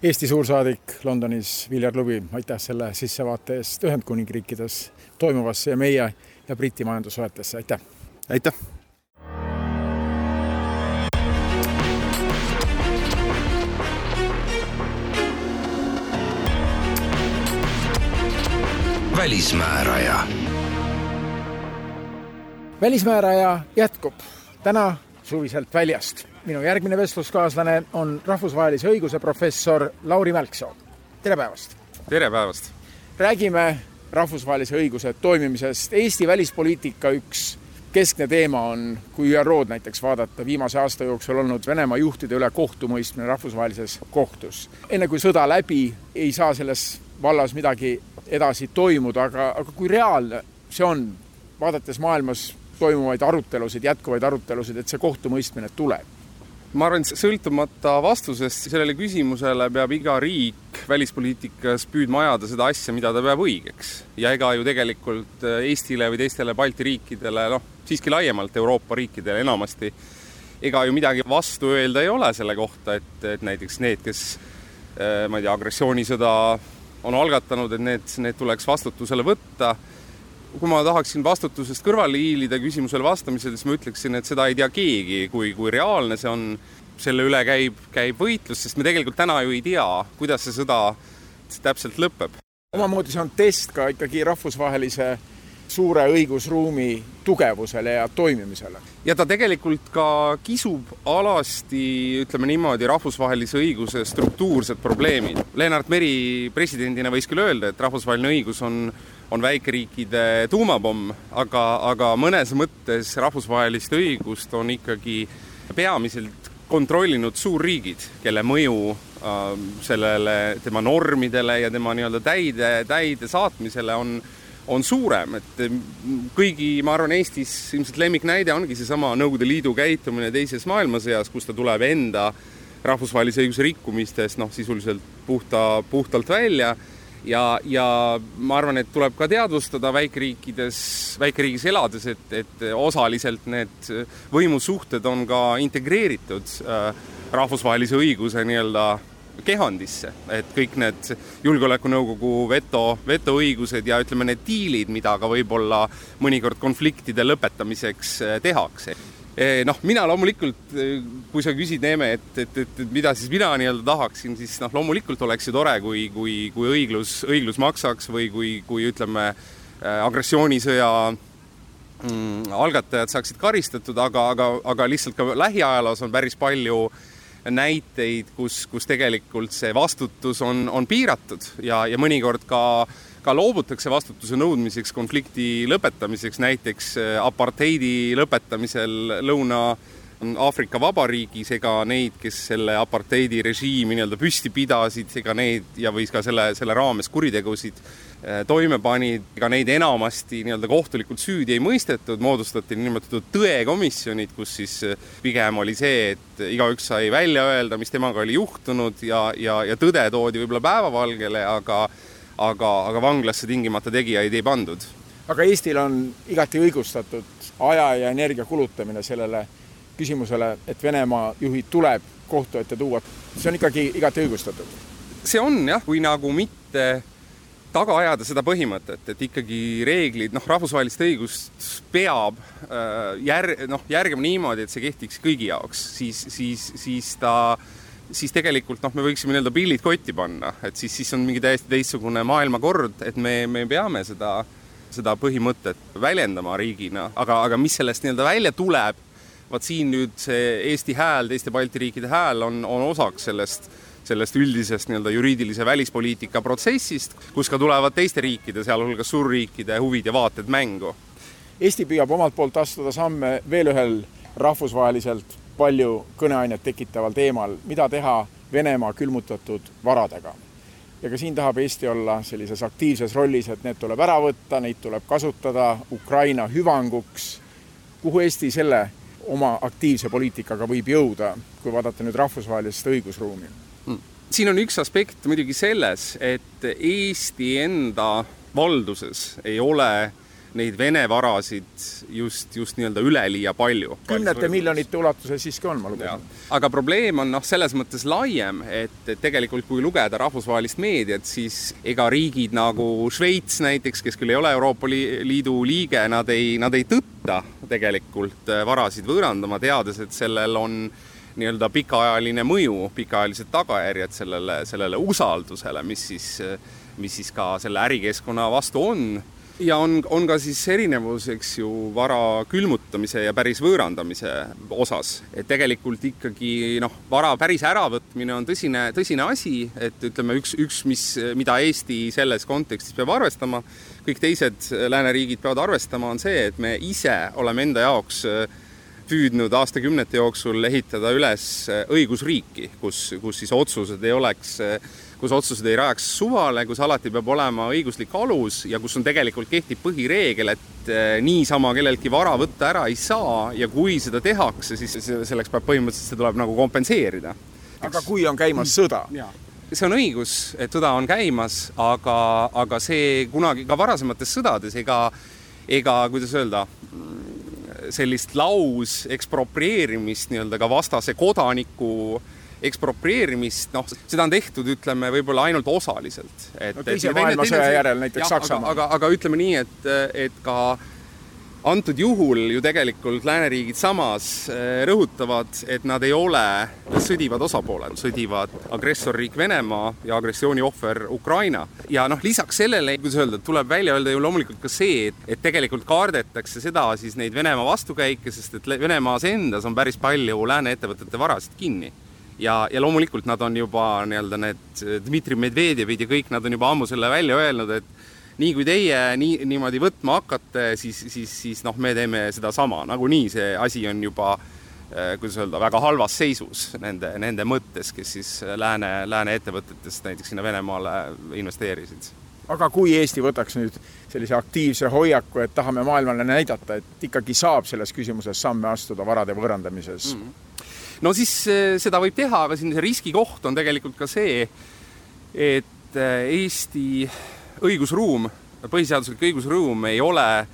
Eesti suursaadik Londonis Viljar Lubi, aitäh selle sissevaate eest Ühendkuningriikides toimuvasse ja meie ja Briti majandussuhetesse, aitäh! aitäh! välismääraja. välismääraja jätkub täna suviselt väljast. Minu järgmine vestluskaaslane on rahvusvahelise õiguse professor Lauri Mälksoo. tere päevast! tere päevast! räägime rahvusvahelise õiguse toimimisest. Eesti välispoliitika üks keskne teema on, kui ÜRO-d näiteks vaadata, viimase aasta jooksul olnud Venemaa juhtide üle kohtumõistmine rahvusvahelises kohtus. enne kui sõda läbi, ei saa selles vallas midagi edasi toimuda, aga, aga kui reaalne see on, vaadates maailmas toimuvaid arutelusid, jätkuvaid arutelusid, et see kohtumõistmine tuleb? Ma arvan, et sõltumata vastusest sellele küsimusele peab iga riik välispoliitikas püüdma ajada seda asja, mida ta peab õigeks. ja ega ju tegelikult Eestile või teistele Balti riikidele, noh, siiski laiemalt Euroopa riikidele enamasti, ega ju midagi vastu öelda ei ole selle kohta, et, et näiteks need, kes ma ei tea, agressioonisõda on algatanud, et need, need tuleks vastutusele võtta. Kui ma tahaksin vastutusest kõrvale hiilida küsimusele vastamisel, siis ma ütleksin, et seda ei tea keegi, kui, kui reaalne see on. selle üle käib, käib võitlus, sest me tegelikult täna ju ei tea, kuidas see sõda täpselt lõpeb. omamoodi see on test ka ikkagi rahvusvahelise suure õigusruumi tugevusele ja toimimisele. ja ta tegelikult ka kisub alasti, ütleme niimoodi, rahvusvahelise õiguse struktuursed probleemid. Lennart Meri presidendina võis küll öelda, et rahvusvaheline õigus on, on väikeriikide tuumapomm, aga, aga mõnes mõttes rahvusvahelist õigust on ikkagi peamiselt kontrollinud suurriigid, kelle mõju äh, sellele, tema normidele ja tema nii-öelda täide, täide saatmisele on on suurem, et kõigi, ma arvan, Eestis ilmselt lemmiknäide ongi seesama Nõukogude Liidu käitumine teises maailmasõjas, kus ta tuleb enda rahvusvahelise õiguse rikkumistest noh, sisuliselt puhta, puhtalt välja ja, ja ma arvan, et tuleb ka teadvustada väikeriikides, väikeriigis elades, et, et osaliselt need võimusuhted on ka integreeritud äh, rahvusvahelise õiguse nii-öelda kehandisse, et kõik need Julgeolekunõukogu veto, vetoõigused ja ütleme, need diilid, mida ka võib-olla mõnikord konfliktide lõpetamiseks eh, tehakse. eh, noh, mina loomulikult, eh, kui sa küsid, Neeme, et, et, et, et mida siis mina nii-öelda tahaksin, siis noh, loomulikult oleks ju tore, kui, kui, kui õiglus, õiglus maksaks või kui, kui ütleme, agressioonisõja mm, algatajad saaksid karistatud, aga, aga, aga lihtsalt ka lähiajaloos on päris palju äh, näiteid, kus, kus tegelikult see vastutus on, on piiratud ja, ja mõnikord ka, ka loobutakse vastutuse nõudmiseks konflikti lõpetamiseks, näiteks äh, apartheidi lõpetamisel Lõuna Aafrika Vabariigis, ega neid, kes selle apartheidi režiimi nii-öelda püsti pidasid, ega neid ja, või ka selle, selle raames kuritegusid Äh, toime panid, ega neid enamasti nii-öelda kohtulikult süüdi ei mõistetud, moodustati niinimetatud tõekomisjonid, kus siis äh, pigem oli see, et igaüks sai välja öelda, mis temaga oli juhtunud ja, ja, ja tõde toodi võib-olla päevavalgele, aga aga, aga vanglasse tingimata tegijaid ei pandud. aga Eestil on igati õigustatud aja ja energia kulutamine sellele küsimusele, et Venemaa juhid tuleb kohtu ette tuua, see on ikkagi igati õigustatud? see on jah, kui nagu mitte taga ajada seda põhimõtet, et ikkagi reeglid, noh, rahvusvahelist õigust peab äh, jär-, noh, järgima niimoodi, et see kehtiks kõigi jaoks, siis, siis, siis ta, siis tegelikult noh, me võiksime nii-öelda pillid kotti panna, et siis, siis on mingi täiesti teistsugune maailmakord, et me, me peame seda, seda põhimõtet väljendama riigina, aga, aga mis sellest nii-öelda välja tuleb, vaat siin nüüd see Eesti hääl, teiste Balti riikide hääl on, on osaks sellest sellest üldisest nii-öelda juriidilise välispoliitika protsessist, kus ka tulevad teiste riikide, sealhulgas suurriikide huvid ja vaated mängu. Eesti püüab omalt poolt astuda samme veel ühel rahvusvaheliselt palju kõneainet tekitaval teemal, mida teha Venemaa külmutatud varadega. ja ka siin tahab Eesti olla sellises aktiivses rollis, et need tuleb ära võtta, neid tuleb kasutada Ukraina hüvanguks. kuhu Eesti selle oma aktiivse poliitikaga võib jõuda, kui vaadata nüüd rahvusvahelist õigusruumi? siin on üks aspekt muidugi selles, et Eesti enda valduses ei ole neid Vene varasid just, just nii-öelda üleliia palju. kümnete miljonite ulatuses siiski on, ma lugesin. aga probleem on noh, selles mõttes laiem, et, et tegelikult kui lugeda rahvusvahelist meediat, siis ega riigid nagu Šveits näiteks, kes küll ei ole Euroopa Liidu liige, nad ei, nad ei tõtta tegelikult varasid võõrandama, teades, et sellel on nii-öelda pikaajaline mõju, pikaajalised tagajärjed sellele, sellele usaldusele, mis siis, mis siis ka selle ärikeskkonna vastu on ja on, on ka siis erinevus, eks ju, vara külmutamise ja päris võõrandamise osas. et tegelikult ikkagi noh, vara päris äravõtmine on tõsine, tõsine asi, et ütleme, üks, üks, mis, mida Eesti selles kontekstis peab arvestama, kõik teised lääneriigid peavad arvestama, on see, et me ise oleme enda jaoks äh, püüdnud aastakümnete jooksul ehitada üles äh, õigusriiki, kus, kus siis otsused ei oleks, äh, kus otsused ei rajaks suvale, kus alati peab olema õiguslik alus ja kus on tegelikult kehtib põhireegel, et äh, niisama kelleltki vara võtta ära ei saa ja kui seda tehakse, siis selleks peab põhimõtteliselt, see tuleb nagu kompenseerida. aga kui on käimas sõda? see on õigus, et sõda on käimas, aga, aga see kunagi ka varasemates sõdades ega, ega kuidas öelda, sellist laus eksproprieerimist nii-öelda ka vastase kodaniku eksproprieerimist, noh, seda on tehtud, ütleme, võib-olla ainult osaliselt. no teise maailmasõja järel näiteks Saksamaal. aga, aga, aga ütleme nii, et, et ka antud juhul ju tegelikult lääneriigid samas eh, rõhutavad, et nad ei ole sõdivad osapooled, sõdivad agressorriik Venemaa ja agressiooni ohver Ukraina. ja noh, lisaks sellele, kuidas öelda, tuleb välja öelda ju loomulikult ka see, et, et tegelikult kardetakse seda siis neid Venemaa vastukäike, sest et Venemaas endas on päris palju lääne ettevõtete varasid kinni ja, ja loomulikult nad on juba nii-öelda need Dmitri Medvedjevid ja kõik nad on juba ammu selle välja öelnud, et nii kui teie nii, niimoodi võtma hakkate, siis, siis, siis noh, me teeme sedasama, nagunii see asi on juba eh, kuidas öelda, väga halvas seisus nende, nende mõttes, kes siis lääne, lääne ettevõtetest näiteks sinna Venemaale investeerisid. aga kui Eesti võtaks nüüd sellise aktiivse hoiaku, et tahame maailmale näidata, et ikkagi saab selles küsimuses samme astuda varade võõrandamises mm? -hmm. no siis eh, seda võib teha, aga siin see riskikoht on tegelikult ka see, et eh, Eesti õigusruum, põhiseaduslik õigusruum ei ole,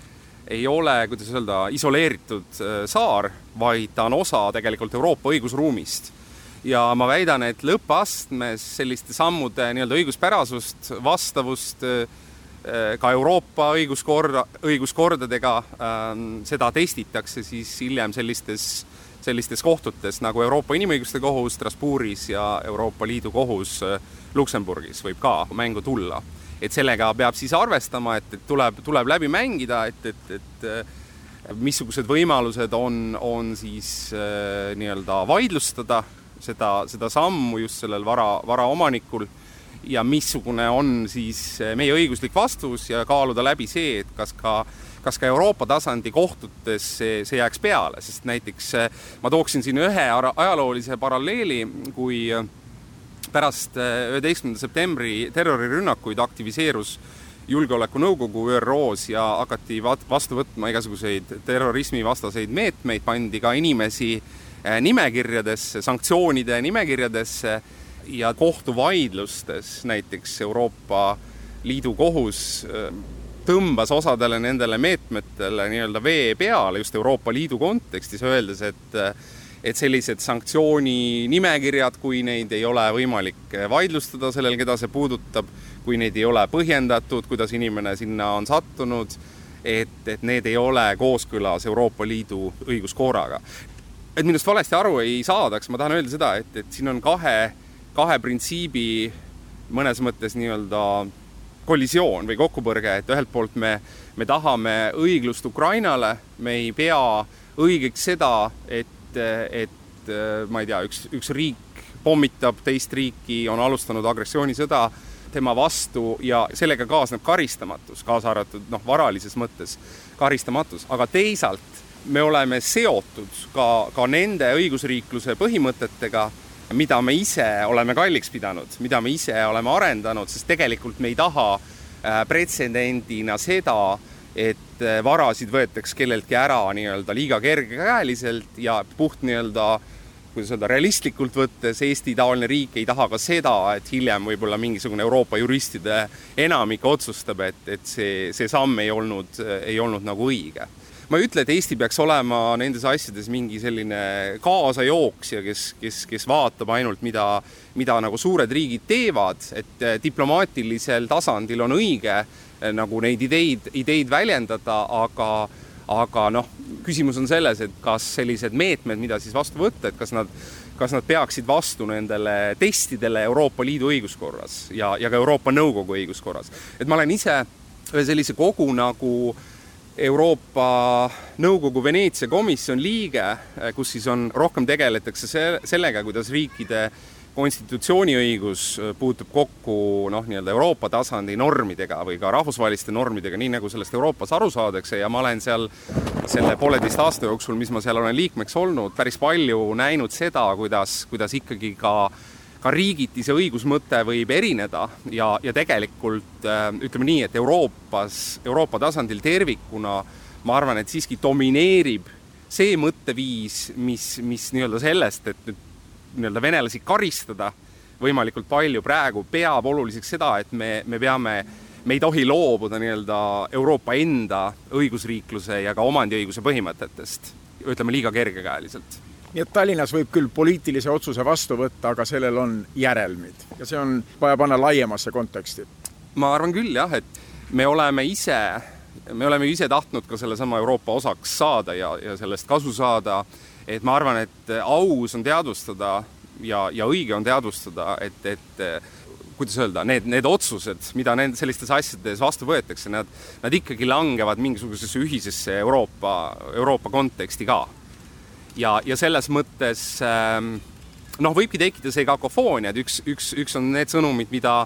ei ole, kuidas öelda, isoleeritud äh, saar, vaid ta on osa tegelikult Euroopa õigusruumist. ja ma väidan, et lõppastmes selliste sammude nii-öelda õiguspärasust, vastavust äh, äh, ka Euroopa õiguskorra, õiguskordadega, ähm, seda testitakse siis hiljem sellistes sellistes kohtutes nagu Euroopa Inimõiguste Kohus Strasbourgis ja Euroopa Liidu Kohus Luksemburgis võib ka mängu tulla et sellega peab siis arvestama, et, et tuleb, tuleb läbi mängida, et, et, et missugused võimalused on, on siis äh, nii-öelda vaidlustada seda, seda sammu just sellel vara, varaomanikul ja missugune on siis meie õiguslik vastus ja kaaluda läbi see, et kas ka kas ka Euroopa tasandi kohtutes see, see jääks peale, sest näiteks äh, ma tooksin siin ühe ajaloolise paralleeli, kui pärast äh, üheteistkümnenda septembri terrorirünnakuid aktiviseerus julgeolekunõukogu ÜRO-s ja hakati vastu võtma igasuguseid terrorismivastaseid meetmeid, pandi ka inimesi äh, nimekirjadesse, sanktsioonide nimekirjadesse ja kohtuvaidlustes näiteks Euroopa Liidu kohus äh, tõmbas osadele nendele meetmetele nii-öelda vee peale just Euroopa Liidu kontekstis, öeldes, et et sellised sanktsiooninimekirjad, kui neid ei ole võimalik vaidlustada sellel, keda see puudutab, kui neid ei ole põhjendatud, kuidas inimene sinna on sattunud, et, et need ei ole kooskõlas Euroopa Liidu õiguskorraga. et minust valesti aru ei saadaks, ma tahan öelda seda, et, et siin on kahe, kahe printsiibi mõnes mõttes nii-öelda kollisioon või kokkupõrge, et ühelt poolt me, me tahame õiglust Ukrainale, me ei pea õigeks seda, et et, et ma ei tea, üks, üks riik pommitab teist riiki, on alustanud agressioonisõda tema vastu ja sellega kaasneb karistamatus, kaasa arvatud noh, varalises mõttes karistamatus, aga teisalt me oleme seotud ka, ka nende õigusriikluse põhimõtetega, mida me ise oleme kalliks pidanud, mida me ise oleme arendanud, sest tegelikult me ei taha äh, pretsedendina seda, et äh, varasid võetaks kelleltki ära nii-öelda liiga kergekäeliselt ja puht nii-öelda kuidas öelda, realistlikult võttes Eesti-taoline riik ei taha ka seda, et hiljem võib-olla mingisugune Euroopa juristide enamik otsustab, et, et see, see samm ei olnud, ei olnud nagu õige. ma ei ütle, et Eesti peaks olema nendes asjades mingi selline kaasajooksja, kes, kes, kes vaatab ainult, mida, mida nagu suured riigid teevad, et diplomaatilisel tasandil on õige Eh, nagu neid ideid, ideid väljendada, aga aga noh, küsimus on selles, et kas sellised meetmed, mida siis vastu võtta, et kas nad, kas nad peaksid vastu nendele testidele Euroopa Liidu õiguskorras ja, ja ka Euroopa Nõukogu õiguskorras. et ma olen ise ühe sellise kogu nagu Euroopa Nõukogu Veneetsia komisjon liige, kus siis on, rohkem tegeletakse sellega, kuidas riikide konstitutsiooniõigus äh, puutub kokku noh, nii-öelda Euroopa tasandi normidega või ka rahvusvaheliste normidega, nii nagu sellest Euroopas aru saadakse. Ja ma olen seal selle pooleteist aasta jooksul, mis ma seal olen liikmeks olnud, päris palju näinud seda, kuidas, kuidas ikkagi ka ka riigiti see õigusmõte võib erineda. Ja, ja tegelikult äh, ütleme nii, et Euroopas, Euroopa tasandil tervikuna ma arvan, et siiski domineerib see mõtteviis, mis, mis nii-öelda sellest, et nüüd nii-öelda venelasi karistada võimalikult palju, praegu peab oluliseks seda, et me, me peame, me ei tohi loobuda nii-öelda Euroopa enda õigusriikluse ja ka omandiõiguse põhimõtetest, ütleme liiga kergekäeliselt nii et Tallinnas võib küll poliitilise otsuse vastu võtta, aga sellel on järelmid ja see on vaja panna laiemasse konteksti. ma arvan küll jah, et me oleme ise, me oleme ise tahtnud ka sellesama Euroopa osaks saada ja, ja sellest kasu saada. Et ma arvan, et aus on teadvustada ja, ja õige on teadvustada, et, et kuidas öelda, need, need otsused, mida nende sellistes asjades vastu võetakse, nad, nad ikkagi langevad mingisugusesse ühisesse Euroopa, Euroopa konteksti ka. ja, ja selles mõttes ähm, noh, võibki tekkida see kakofoonia, et üks, üks, üks on need sõnumid, mida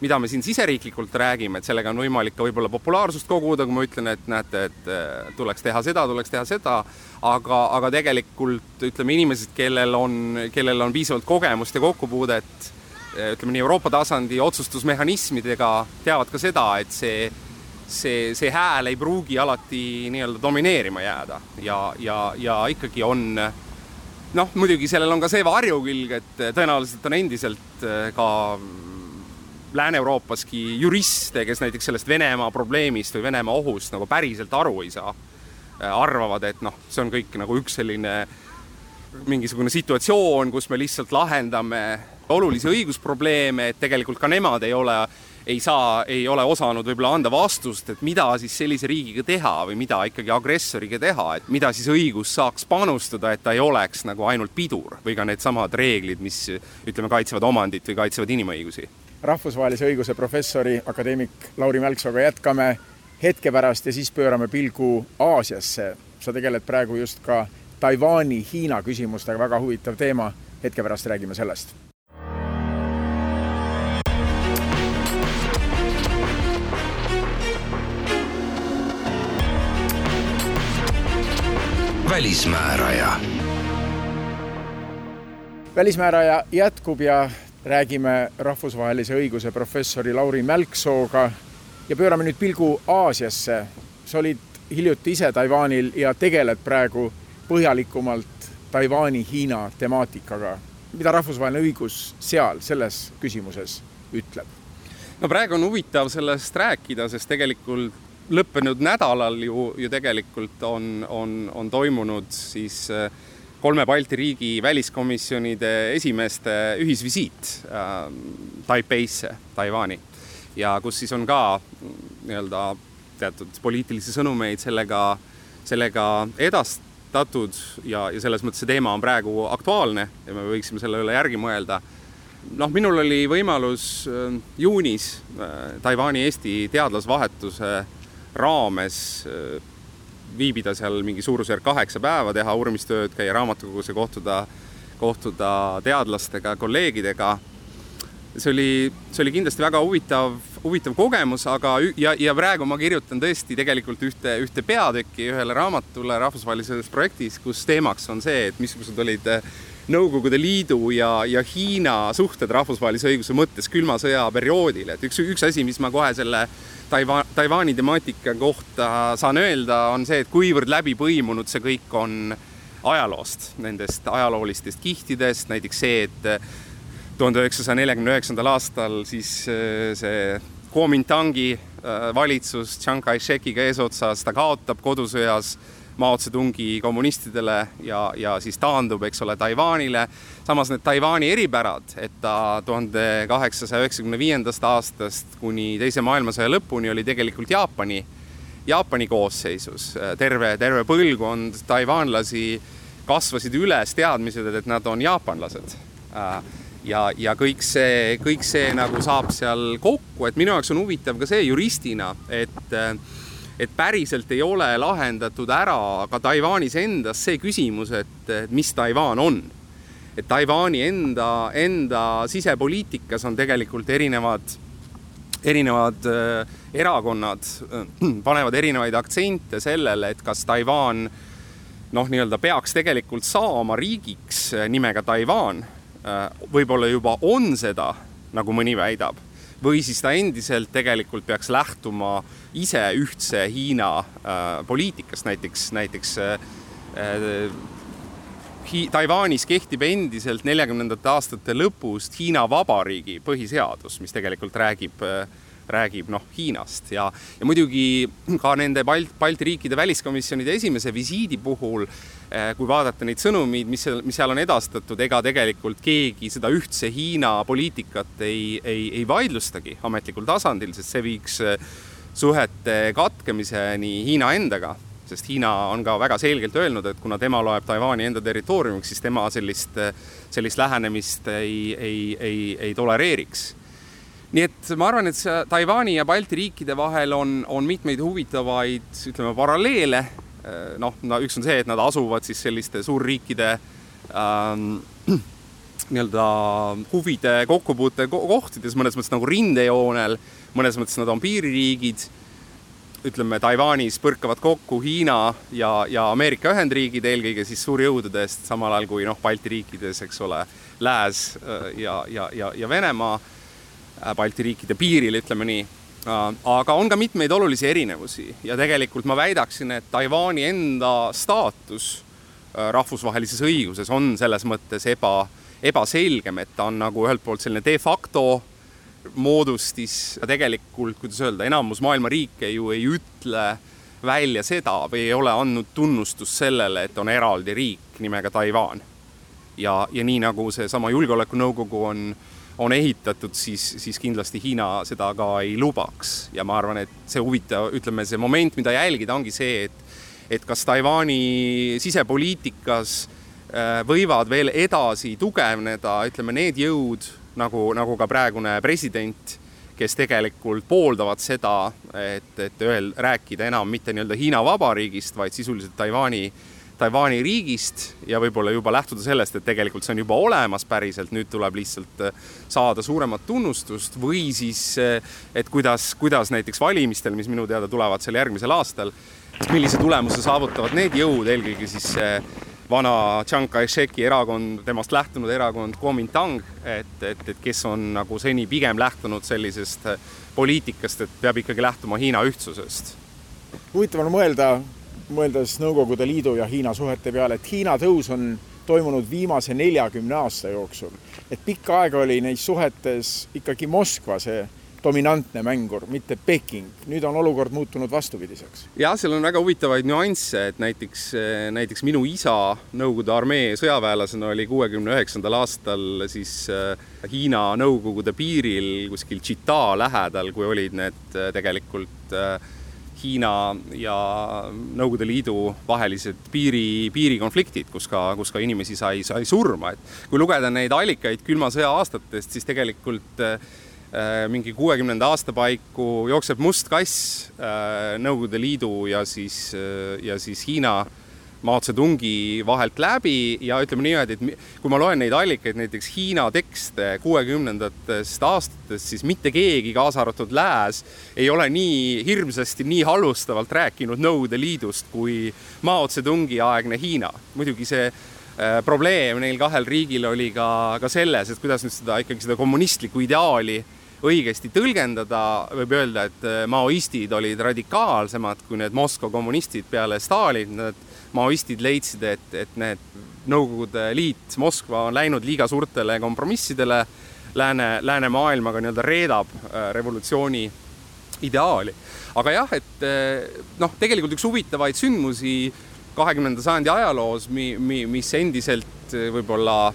mida me siin siseriiklikult räägime, et sellega on võimalik ka võib-olla populaarsust koguda, kui ma ütlen, et näete, et äh, tuleks teha seda, tuleks teha seda, aga, aga tegelikult ütleme, inimesed, kellel on, kellel on piisavalt kogemust ja kokkupuudet Eh, ütleme nii, Euroopa tasandi otsustusmehhanismidega teavad ka seda, et see, see, see hääl ei pruugi alati nii-öelda domineerima jääda. Ja, ja, ja ikkagi on noh, muidugi sellel on ka see varjukülg, et tõenäoliselt on endiselt eh, ka Lääne-Euroopaski juriste, kes näiteks sellest Venemaa probleemist või Venemaa ohust nagu päriselt aru ei saa, eh, arvavad, et noh, see on kõik nagu üks selline mingisugune situatsioon, kus me lihtsalt lahendame olulisi õigusprobleeme, et tegelikult ka nemad ei ole, ei saa, ei ole osanud võib-olla anda vastust, et mida siis sellise riigiga teha või mida ikkagi agressoriga teha, et mida siis õigus saaks panustada, et ta ei oleks nagu ainult pidur või ka needsamad reeglid, mis ütleme, kaitsevad omandit või kaitsevad inimõigusi. Rahvusvahelise õiguse professori, akadeemik Lauri Mälksooga jätkame hetke pärast ja siis pöörame pilgu Aasiasse. sa tegeled praegu just ka Taiwan'i, Hiina küsimustega, väga huvitav teema, hetke pärast räägime sellest välismääraja. välismääraja jätkub ja räägime rahvusvahelise õiguse professori Lauri Mälksooga ja pöörame nüüd pilgu Aasiasse. sa olid hiljuti ise Taiwanil ja tegeled praegu põhjalikumalt Taiwan'i-Hiina temaatikaga. mida rahvusvaheline õigus seal selles küsimuses ütleb? no praegu on huvitav sellest rääkida, sest tegelikult lõppenud nädalal ju, ju tegelikult on, on, on toimunud siis äh, kolme Balti riigi väliskomisjonide esimeeste ühisvisiit äh, Taipeisse, Taiwan'i ja kus siis on ka nii-öelda teatud poliitilisi sõnumeid sellega, sellega edastatud ja, ja selles mõttes see teema on praegu aktuaalne ja me võiksime selle üle järgi mõelda. noh, minul oli võimalus äh, juunis äh, Taiwan'i Eesti teadlasvahetuse raames äh, viibida seal mingi suurusjärk kaheksa päeva, teha uurimistööd, käia raamatukogus ja kohtuda, kohtuda teadlastega, kolleegidega. see oli, see oli kindlasti väga huvitav, huvitav kogemus, aga ja, ja praegu ma kirjutan tõesti tegelikult ühte, ühte peatükki ühele raamatule rahvusvahelises projektis, kus teemaks on see, et missugused olid äh, Nõukogude Liidu ja, ja Hiina suhted rahvusvahelise õiguse mõttes külma sõja perioodil, et üks, üks asi, mis ma kohe selle Taiwan, Taiwan'i temaatika kohta saan öelda, on see, et kuivõrd läbipõimunud see kõik on ajaloost, nendest ajaloolistest kihtidest, näiteks see, et tuhande üheksasaja neljakümne üheksandal aastal siis äh, see Kuomintangi äh, valitsus Chiang Kai-shekiga eesotsas, ta kaotab kodusõjas Mao Zedongi kommunistidele ja, ja siis taandub, eks ole, Taiwanile. samas need Taiwan'i eripärad, et ta tuhande kaheksasaja üheksakümne viiendast aastast kuni Teise maailmasõja lõpuni oli tegelikult Jaapani, Jaapani koosseisus. terve, terve põlvkond taiwanlasi kasvasid üles teadmised, et nad on jaapanlased ja, ja kõik see, kõik see nagu saab seal kokku, et minu jaoks on huvitav ka see juristina, et et päriselt ei ole lahendatud ära ka Taiwanis endas see küsimus, et mis Taiwan on. et Taiwan'i enda, enda sisepoliitikas on tegelikult erinevad, erinevad äh, erakonnad äh, *clears throat* panevad erinevaid aktsente sellele, et kas Taiwan noh, nii-öelda peaks tegelikult saama riigiks äh, nimega Taiwan võib-olla juba on seda, nagu mõni väidab või siis ta endiselt tegelikult peaks lähtuma ise ühtse Hiina äh, poliitikast, näiteks, näiteks äh, äh, Hi-, Taiwanis kehtib endiselt neljakümnendate aastate lõpust Hiina Vabariigi põhiseadus, mis tegelikult räägib äh, räägib noh, Hiinast. Ja, ja muidugi ka nende Balt-, Balti riikide väliskomisjonide esimese visiidi puhul eh, kui vaadata neid sõnumeid, mis seal, mis seal on edastatud, ega tegelikult keegi seda ühtse Hiina poliitikat ei, ei, ei vaidlustagi ametlikul tasandil, sest see viiks eh, suhete katkemiseni Hiina endaga. Sest Hiina on ka väga selgelt öelnud, et kuna tema loeb Taiwan'i enda territooriumiks, siis tema sellist, sellist lähenemist ei, ei, ei, ei tolereeriks nii et ma arvan, et see Taiwan'i ja Balti riikide vahel on, on mitmeid huvitavaid, ütleme, paralleele. noh, no üks on see, et nad asuvad siis selliste suurriikide ähm, *clears throat* nii-öelda huvide kokkupuute kohtades, mõnes mõttes nagu rindejoonel, mõnes mõttes nad on piiririigid. ütleme, Taiwan'is põrkavad kokku Hiina ja, ja Ameerika Ühendriigid eelkõige siis suurjõududest, samal ajal kui noh, Balti riikides, eks ole, Lääs äh, ja, ja, ja, ja Venemaa Äh, Balti riikide piiril, ütleme nii. Äh, aga on ka mitmeid olulisi erinevusi ja tegelikult ma väidaksin, et Taiwan'i enda staatus äh, rahvusvahelises õiguses on selles mõttes eba, ebaselgem, et ta on nagu ühelt poolt selline de facto moodustis, tegelikult, kuidas öelda, enamus maailma riike ju ei ütle välja seda või ei ole andnud tunnustust sellele, et on eraldi riik nimega Taiwan. ja, ja nii nagu seesama Julgeolekunõukogu on äh, on ehitatud, siis, siis kindlasti Hiina seda ka ei lubaks. Ja ma arvan, et see huvitav, ütleme, see moment, mida jälgida, ongi see, et et kas Taiwan'i sisepoliitikas äh, võivad veel edasi tugevneda, ütleme, need jõud nagu, nagu ka praegune president, kes tegelikult pooldavad seda, et, et öel-, rääkida enam mitte nii-öelda Hiina Vabariigist, vaid sisuliselt Taiwan'i Taiwan'i riigist ja võib-olla juba lähtuda sellest, et tegelikult see on juba olemas päriselt, nüüd tuleb lihtsalt äh, saada suuremat tunnustust või siis, äh, et kuidas, kuidas näiteks valimistel, mis minu teada tulevad seal järgmisel aastal, millise tulemuse saavutavad need jõud, eelkõige siis see vana Chiang Kai-sheki erakond, temast lähtunud erakond Kuomintang, et, et, et kes on nagu seni pigem lähtunud sellisest äh, poliitikast, et peab ikkagi lähtuma Hiina ühtsusest. huvitav on mõelda, mõeldes Nõukogude Liidu ja Hiina suhete peale, et Hiina tõus on toimunud viimase neljakümne aasta jooksul. et pikka aega oli neis suhetes ikkagi Moskva see dominantne mängur, mitte Peking. nüüd on olukord muutunud vastupidiseks. jah, seal on väga huvitavaid nüansse, et näiteks, näiteks minu isa Nõukogude armee sõjaväelasena oli kuuekümne üheksandal aastal siis äh, Hiina Nõukogude piiril kuskil Chita lähedal, kui olid need äh, tegelikult äh, Hiina ja Nõukogude Liidu vahelised piiri, piirikonfliktid, kus ka, kus ka inimesi sai, sai surma, et kui lugeda neid allikaid külma sõja aastatest, siis tegelikult äh, mingi kuuekümnenda aasta paiku jookseb must kass äh, Nõukogude Liidu ja siis äh,, ja siis Hiina äh, Mao Zedongi vahelt läbi ja ütleme niimoodi, et kui ma loen neid allikaid, näiteks Hiina tekste kuuekümnendatest aastatest, siis mitte keegi, kaasa arvatud Lääs, ei ole nii hirmsasti, nii halvustavalt rääkinud Nõukogude Liidust kui Mao Zedongi aegne Hiina. muidugi see äh, probleem neil kahel riigil oli ka, ka selles, et kuidas nüüd seda ikkagi seda kommunistlikku ideaali õigesti tõlgendada, võib öelda, et äh, maoistid olid radikaalsemad kui need Moskva kommunistid peale Stalinit, nad maoistid leidsid, et, et need Nõukogude Liit, Moskva on läinud liiga suurtele kompromissidele, lääne, läänemaailmaga nii-öelda reedab äh, revolutsiooni ideaali. aga jah, et äh, noh, tegelikult üks huvitavaid sündmusi kahekümnenda sajandi ajaloos, mi-, mi-, mis endiselt äh, võib-olla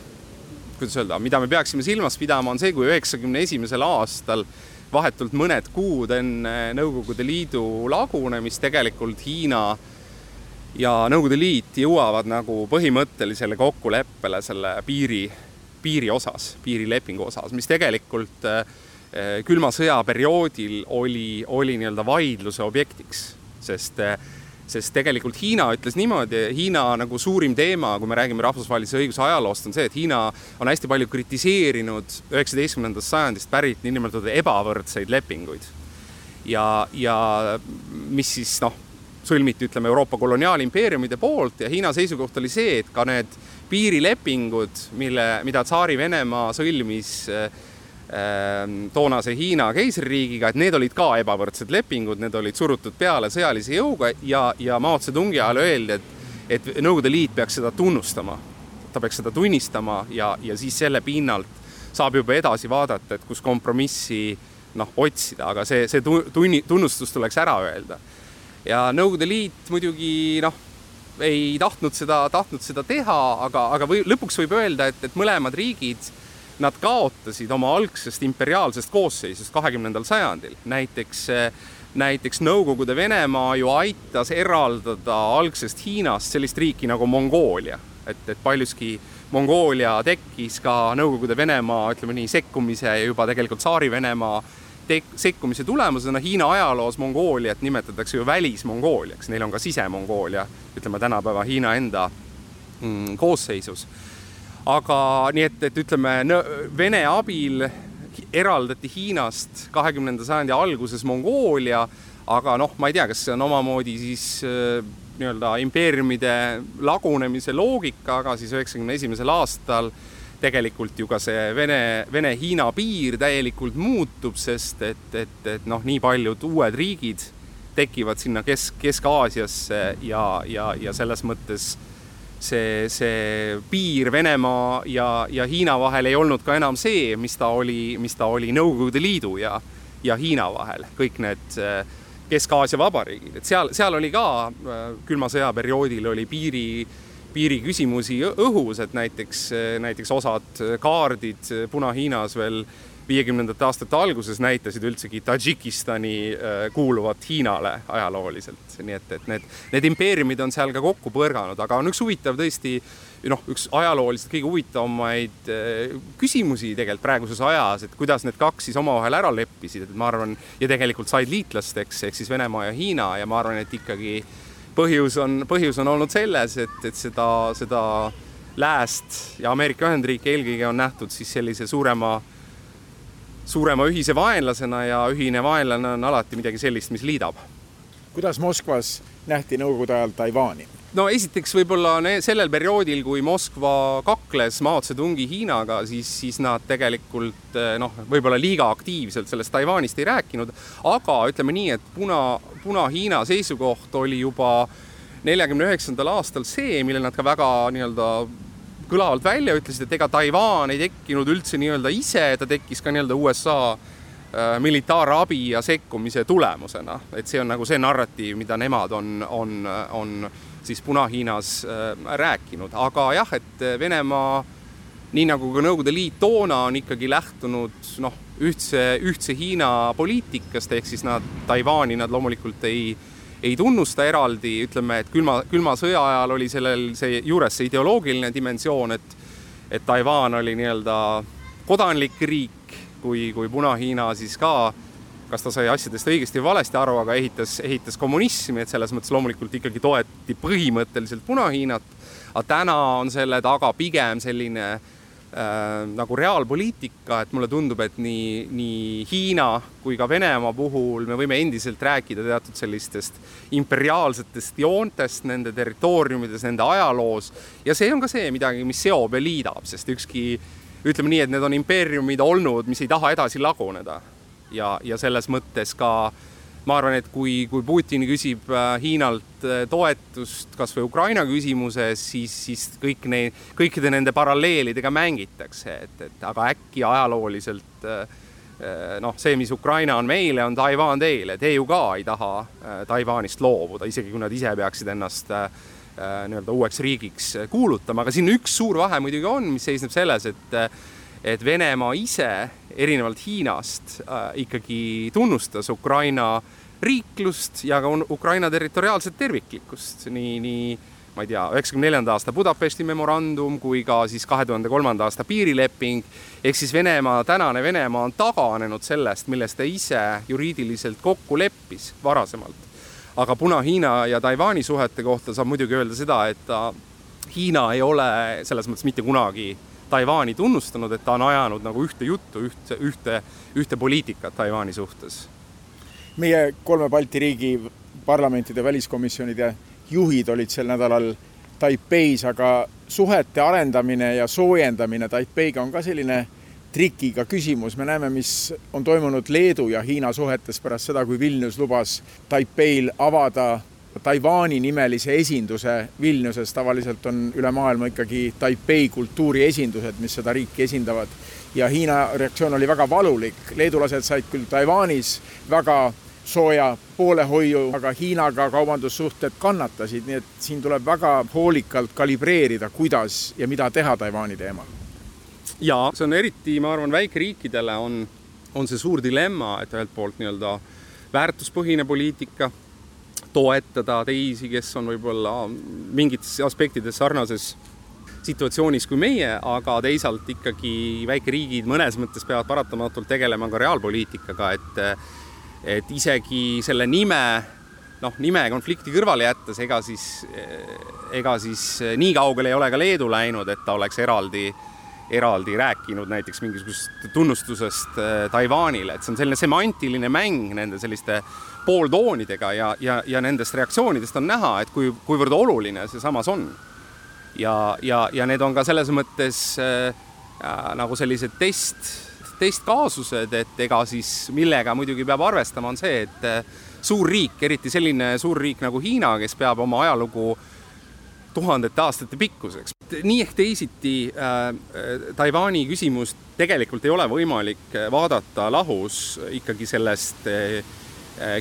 kuidas öelda, mida me peaksime silmas pidama, on see, kui üheksakümne esimesel aastal vahetult mõned kuud enne Nõukogude Liidu lagunemist tegelikult Hiina äh, ja Nõukogude Liit jõuavad nagu põhimõttelisele kokkuleppele selle piiri, piiri osas, piirilepingu osas, mis tegelikult eh, külma sõja perioodil oli, oli nii-öelda vaidluse objektiks, sest sest tegelikult Hiina ütles niimoodi, Hiina nagu suurim teema, kui me räägime rahvusvahelise õiguse ajaloost, on see, et Hiina on hästi palju kritiseerinud üheksateistkümnendast sajandist pärit niinimetatud ebavõrdseid lepinguid. ja, ja mis siis noh, sõlmiti, ütleme, Euroopa koloniaalimpeeriumide poolt ja Hiina seisukoht oli see, et ka need piirilepingud, mille, mida Tsaari-Venemaa sõlmis äh, toonase Hiina keisririigiga, et need olid ka ebavõrdsed lepingud, need olid surutud peale sõjalise jõuga ja, ja Mao Zedongi ajal öeldi, et et Nõukogude Liit peaks seda tunnustama. ta peaks seda tunnistama ja, ja siis selle pinnalt saab juba edasi vaadata, et kus kompromissi noh, otsida, aga see, see tunni, tunnustus tuleks ära öelda. Ja Nõukogude Liit muidugi noh, ei tahtnud seda, tahtnud seda teha, aga, aga või lõpuks võib öelda, et, et mõlemad riigid, nad kaotasid oma algsest imperiaalsest koosseisust kahekümnendal sajandil, näiteks näiteks Nõukogude Venemaa ju aitas eraldada algsest Hiinast sellist riiki nagu Mongoolia, et, et paljuski Mongoolia tekkis ka Nõukogude Venemaa, ütleme nii, sekkumise ja juba tegelikult Tsaari-Venemaa sekkumise tulemusena Hiina ajaloos Mongooliat nimetatakse ju välismongooliaks, neil on ka sisemongoolia, ütleme tänapäeva Hiina enda mm, koosseisus. aga nii et, et ütleme, Vene abil eraldati Hiinast kahekümnenda sajandi alguses Mongoolia, aga noh, ma ei tea, kas see on omamoodi siis äh, nii-öelda impeeriumide lagunemise loogika, aga siis üheksakümne esimesel aastal tegelikult ju ka see Vene, Vene-Hiina piir täielikult muutub, sest et, et, et noh, nii paljud uued riigid tekivad sinna Kesk, Kesk-Aasiasse ja, ja, ja selles mõttes see, see piir Venemaa ja, ja Hiina vahel ei olnud ka enam see, mis ta oli, mis ta oli Nõukogude Liidu ja, ja Hiina vahel, kõik need Kesk-Aasia vabariigid, et seal, seal oli ka külma sõja perioodil oli piiri piiriküsimusi õhus, et näiteks, näiteks osad kaardid Puna-Hiinas veel viiekümnendate aastate alguses näitasid üldsegi Tadžikistani äh, kuuluvat Hiinale ajalooliselt, nii et, et need, need impeeriumid on seal ka kokku põrganud, aga on üks huvitav tõesti noh, üks ajalooliselt kõige huvitavamaid äh, küsimusi tegelikult praeguses ajas, et kuidas need kaks siis omavahel ära leppisid, et ma arvan, ja tegelikult said liitlasteks, ehk siis Venemaa ja Hiina ja ma arvan, et ikkagi põhjus on, põhjus on olnud selles, et, et seda, seda lääst ja Ameerika Ühendriike eelkõige on nähtud siis sellise suurema, suurema ühise vaenlasena ja ühine vaenlane on alati midagi sellist, mis liidab. kuidas Moskvas nähti nõukogude ajal Taiwan'i? No esiteks võib-olla sellel perioodil, kui Moskva kakles Mao Zedongi Hiinaga, siis, siis nad tegelikult eh, noh, võib-olla liiga aktiivselt sellest Taiwanist ei rääkinud, aga ütleme nii, et Puna, Puna-Hiina seisukoht oli juba neljakümne üheksandal aastal see, mille nad ka väga nii-öelda kõlavalt välja ütlesid, et ega Taiwan ei tekkinud üldse nii-öelda ise, ta tekkis ka nii-öelda USA eh, militaarabi ja sekkumise tulemusena, et see on nagu see narratiiv, mida nemad on, on, on siis Puna-Hiinas äh, rääkinud, aga jah, et äh, Venemaa nii nagu ka Nõukogude Liit toona on ikkagi lähtunud noh, ühtse, ühtse Hiina poliitikast, ehk siis nad Taiwan'i nad loomulikult ei, ei tunnusta eraldi, ütleme, et külma, külma sõja ajal oli sellel see juures see ideoloogiline dimensioon, et et Taiwan oli nii-öelda kodanlik riik, kui, kui Puna-Hiina siis ka kas ta sai asjadest õigesti või valesti aru, aga ehitas, ehitas kommunismi, et selles mõttes loomulikult ikkagi toeti põhimõtteliselt Puna-Hiinat. aga täna on selle taga pigem selline äh, nagu reaalpoliitika, et mulle tundub, et nii, nii Hiina kui ka Venemaa puhul me võime endiselt rääkida teatud sellistest imperiaalsetest joontest nende territooriumides, nende ajaloos ja see on ka see midagi, mis seob ja liidab, sest ükski ütleme nii, et need on impeeriumid olnud, mis ei taha edasi laguneda ja, ja selles mõttes ka ma arvan, et kui, kui Putin küsib äh, Hiinalt äh, toetust kas või Ukraina küsimuses, siis, siis kõik neid, kõikide nende paralleelidega mängitakse, et, et aga äkki ajalooliselt äh, noh, see, mis Ukraina on meile, on Taiwan teile, te ju ka ei taha Taiwanist loobuda, isegi kui nad ise peaksid ennast nii-öelda uueks riigiks kuulutama, aga siin üks suur vahe muidugi on, mis seisneb selles, et et Venemaa ise erinevalt Hiinast äh, ikkagi tunnustas Ukraina riiklust ja ka Ukraina territoriaalset terviklikkust, nii, nii ma ei tea, üheksakümne neljanda aasta Budapesti memorandum kui ka siis kahe tuhande kolmanda aasta piirileping, ehk siis Venemaa, tänane Venemaa on taganenud sellest, milles ta ise juriidiliselt kokku leppis varasemalt. aga Puna-Hiina ja Taiwan'i suhete kohta saab muidugi öelda seda, et ta, Hiina ei ole selles mõttes mitte kunagi Taiwan'i tunnustanud, et ta on ajanud nagu ühte juttu, ühte, ühte, ühte poliitikat Taiwan'i suhtes. meie kolme Balti riigi parlamentide väliskomisjonide juhid olid sel nädalal Taipeis, aga suhete arendamine ja soojendamine Taipeiga on ka selline trikiga küsimus, me näeme, mis on toimunud Leedu ja Hiina suhetes pärast seda, kui Vilnius lubas Taipeil avada Taiwan'i nimelise esinduse Vilniuses, tavaliselt on üle maailma ikkagi Taipei kultuuriesindused, mis seda riiki esindavad. ja Hiina reaktsioon oli väga valulik, leedulased said küll Taiwan'is väga sooja poolehoiu, aga Hiinaga kaubandussuhted kannatasid, nii et siin tuleb väga hoolikalt kalibreerida, kuidas ja mida teha Taiwan'i teemal. ja see on eriti, ma arvan, väikeriikidele on, on see suur dilemma, et ühelt poolt nii-öelda väärtuspõhine poliitika, toetada teisi, kes on võib-olla mingites aspektides sarnases situatsioonis kui meie, aga teisalt ikkagi väikeriigid mõnes mõttes peavad paratamatult tegelema ka reaalpoliitikaga, et et isegi selle nime, noh, nime konflikti kõrvale jättes, ega siis, ega siis nii kaugele ei ole ka Leedu läinud, et ta oleks eraldi, eraldi rääkinud näiteks mingisugusest tunnustusest äh, Taiwanile, et see on selline semantiline mäng nende selliste pooltoonidega ja, ja, ja nendest reaktsioonidest on näha, et kui, kuivõrd oluline see samas on. ja, ja, ja need on ka selles mõttes äh, äh nagu sellised test testkaasused, et ega siis millega muidugi peab arvestama, on see, et eh, suur riik, eriti selline suur riik nagu Hiina, kes peab oma ajalugu tuhandete aastate pikkuseks. nii ehk teisiti äh, Taiwan'i küsimust tegelikult ei ole võimalik vaadata lahus ikkagi sellest äh,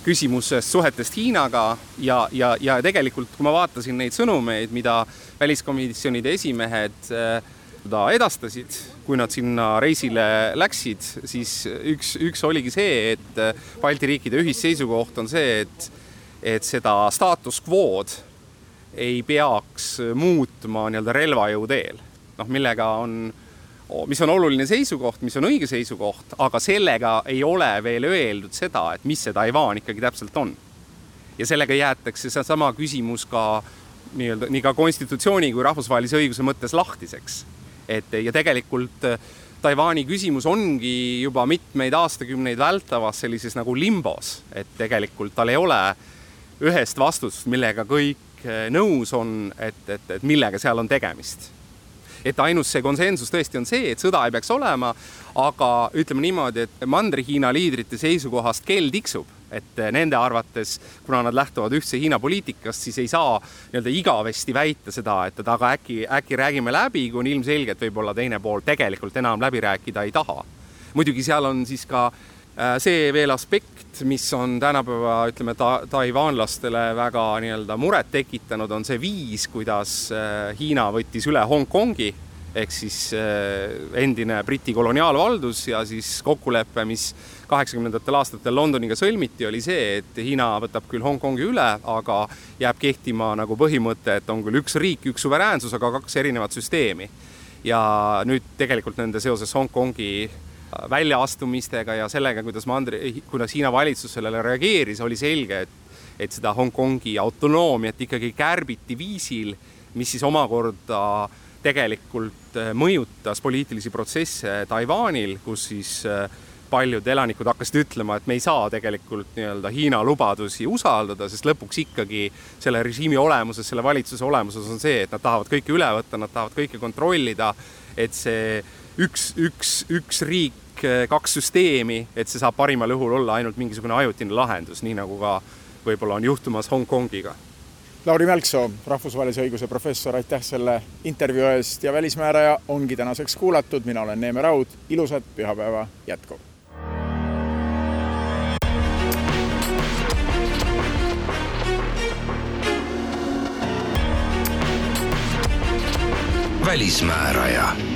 küsimusest suhetest Hiinaga ja, ja, ja tegelikult, kui ma vaatasin neid sõnumeid, mida väliskomisjonide esimehed äh, seda edastasid, kui nad sinna reisile läksid, siis üks, üks oligi see, et Balti riikide ühisseisukoht on see, et, et seda staatus quo'd ei peaks muutma nii-öelda relvajõu teel. noh, millega on, mis on oluline seisukoht, mis on õige seisukoht, aga sellega ei ole veel öeldud seda, et mis see Taiwan ikkagi täpselt on. ja sellega jäetakse seesama küsimus ka nii-öelda nii ka konstitutsiooni kui rahvusvahelise õiguse mõttes lahtiseks et ja tegelikult äh, Taiwan'i küsimus ongi juba mitmeid aastakümneid vältavas sellises nagu limbos, et tegelikult tal ei ole ühest vastust, millega kõik äh, nõus on, et, et, et millega seal on tegemist. Et ainus see konsensus tõesti on see, et sõda ei peaks olema, aga ütleme niimoodi, et Mandri-Hiina liidrite seisukohast kell tiksub et eh, nende arvates, kuna nad lähtuvad ühtse Hiina poliitikast, siis ei saa nii-öelda igavesti väita seda, et, et aga äkki, äkki räägime läbi, kui on ilmselge, et võib-olla teine pool tegelikult enam läbi rääkida ei taha. muidugi seal on siis ka äh, see veel aspekt, mis on tänapäeva, ütleme ta,, taiwanlastele väga nii-öelda muret tekitanud, on see viis, kuidas äh, Hiina võttis üle Hongkongi ehk siis äh, endine Briti koloniaalvaldus ja siis kokkulepe, mis kaheksakümnendatel aastatel Londoniga sõlmiti, oli see, et Hiina võtab küll Hongkongi üle, aga jääb kehtima nagu põhimõte, et on küll üks riik, üks suveräänsus, aga kaks erinevat süsteemi. ja nüüd tegelikult nende seoses Hongkongi väljaastumistega ja sellega, kuidas mandri, kuidas Hiina valitsus sellele reageeris, oli selge, et et seda Hongkongi autonoomiat ikkagi kärbiti viisil, mis siis omakorda tegelikult mõjutas poliitilisi protsesse Taiwanil, kus siis äh, paljud elanikud hakkasid ütlema, et me ei saa tegelikult nii-öelda Hiina lubadusi usaldada, sest lõpuks ikkagi selle režiimi olemuses, selle valitsuse olemuses on see, et nad tahavad kõike üle võtta, nad tahavad kõike kontrollida, et see üks, üks, üks riik, kaks süsteemi, et see saab parimal juhul olla ainult mingisugune ajutine lahendus, nii nagu ka võib-olla on juhtumas Hongkongiga. Lauri Mälksoo, rahvusvahelise õiguse professor, aitäh selle intervjuu eest ja Välismääraja ongi tänaseks kuulatud, mina olen Neeme Raud, ilusat pühapäeva jätku! välismääraja